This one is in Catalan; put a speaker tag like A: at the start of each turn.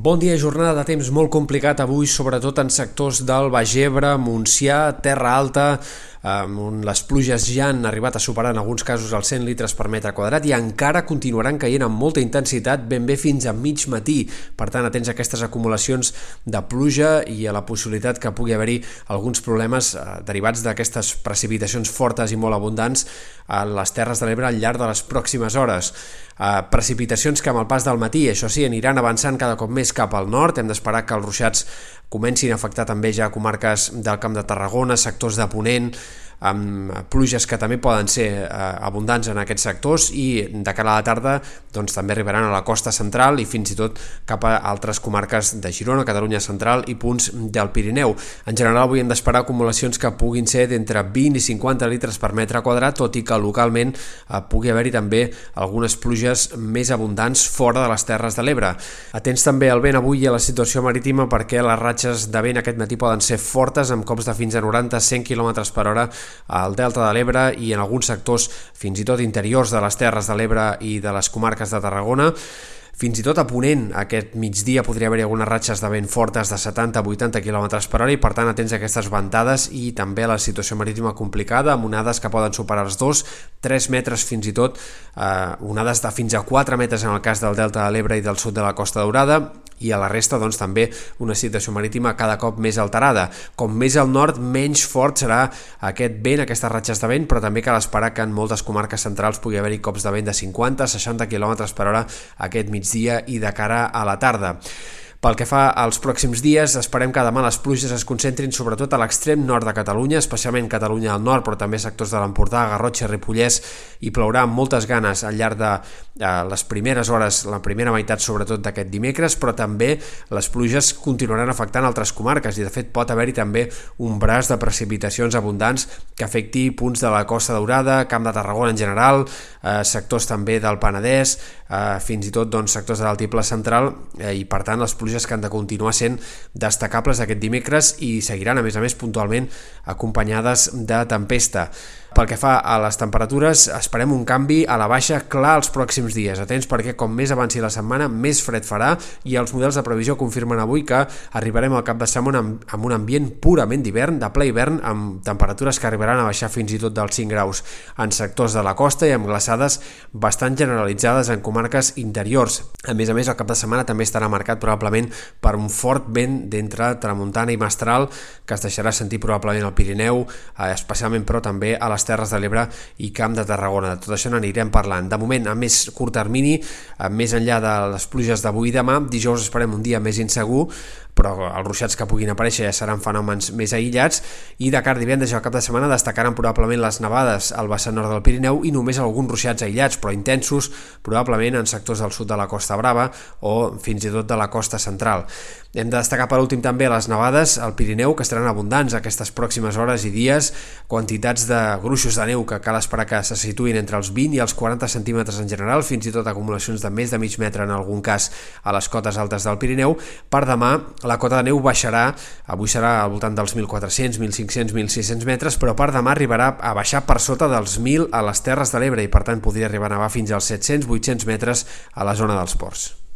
A: Bon dia, jornada de temps molt complicat avui, sobretot en sectors del Baix Ebre, Montsià, Terra Alta, on les pluges ja han arribat a superar en alguns casos els 100 litres per metre quadrat i encara continuaran caient amb molta intensitat ben bé fins a mig matí. Per tant, atents a aquestes acumulacions de pluja i a la possibilitat que pugui haver-hi alguns problemes eh, derivats d'aquestes precipitacions fortes i molt abundants a les Terres de l'Ebre al llarg de les pròximes hores. Uh, precipitacions que amb el pas del matí, això sí, aniran avançant cada cop més cap al nord. Hem d'esperar que els ruixats comencin a afectar també ja comarques del Camp de Tarragona, sectors de Ponent, amb pluges que també poden ser eh, abundants en aquests sectors i de cara a la tarda doncs, també arribaran a la costa central i fins i tot cap a altres comarques de Girona, Catalunya central i punts del Pirineu. En general avui hem d'esperar acumulacions que puguin ser d'entre 20 i 50 litres per metre quadrat, tot i que localment eh, pugui haver-hi també algunes pluges més abundants fora de les Terres de l'Ebre. Atents també al vent avui i a la situació marítima perquè les ratxes de vent aquest matí poden ser fortes amb cops de fins a 90-100 km per hora al Delta de l'Ebre i en alguns sectors fins i tot interiors de les Terres de l'Ebre i de les comarques de Tarragona. Fins i tot a Ponent, aquest migdia podria haver-hi algunes ratxes de vent fortes de 70-80 km per hora i per tant atents a aquestes ventades i també a la situació marítima complicada amb onades que poden superar els 2, 3 metres fins i tot, eh, onades de fins a 4 metres en el cas del Delta de l'Ebre i del sud de la Costa Daurada i a la resta doncs, també una situació marítima cada cop més alterada. Com més al nord, menys fort serà aquest vent, aquestes ratxes de vent, però també cal esperar que en moltes comarques centrals pugui haver-hi cops de vent de 50-60 km per hora aquest migdia i de cara a la tarda. Pel que fa als pròxims dies, esperem que demà les pluges es concentrin sobretot a l'extrem nord de Catalunya, especialment Catalunya al nord, però també sectors de l'Empordà, Garrotxa, Ripollès, i plourà amb moltes ganes al llarg de les primeres hores, la primera meitat sobretot d'aquest dimecres, però també les pluges continuaran afectant altres comarques i de fet pot haver-hi també un braç de precipitacions abundants que afecti punts de la Costa Daurada, Camp de Tarragona en general, eh, sectors també del Penedès, eh, fins i tot doncs, sectors de l'altiple central eh, i per tant les pluges que han de continuar sent destacables aquest dimecres i seguiran, a més a més, puntualment acompanyades de tempesta. Pel que fa a les temperatures, esperem un canvi a la baixa clar els pròxims dies. Atents perquè com més avanci la setmana, més fred farà i els models de previsió confirmen avui que arribarem al cap de setmana amb, amb un ambient purament d'hivern, de ple hivern, amb temperatures que arribaran a baixar fins i tot dels 5 graus en sectors de la costa i amb glaçades bastant generalitzades en comarques interiors. A més a més, el cap de setmana també estarà marcat probablement per un fort vent d'entre tramuntana i mestral que es deixarà sentir probablement al Pirineu, eh, especialment però també a les Terres de l'Ebre i Camp de Tarragona. De tot això n'anirem parlant. De moment, a més curt termini, més enllà de les pluges d'avui i demà, dijous esperem un dia més insegur, però els ruixats que puguin aparèixer ja seran fenòmens més aïllats i de cara divendres i al cap de setmana destacaran probablement les nevades al vessant nord del Pirineu i només alguns ruixats aïllats però intensos probablement en sectors del sud de la Costa Brava o fins i tot de la costa central. Hem de destacar per últim també les nevades al Pirineu que estaran abundants aquestes pròximes hores i dies, quantitats de gruixos de neu que cal esperar que se situïn entre els 20 i els 40 centímetres en general, fins i tot acumulacions de més de mig metre en algun cas a les cotes altes del Pirineu. Per demà la cota de neu baixarà, avui serà al voltant dels 1.400, 1.500, 1.600 metres, però per demà arribarà a baixar per sota dels 1.000 a les Terres de l'Ebre i per tant podria arribar a nevar fins als 700-800 metres a la zona dels ports.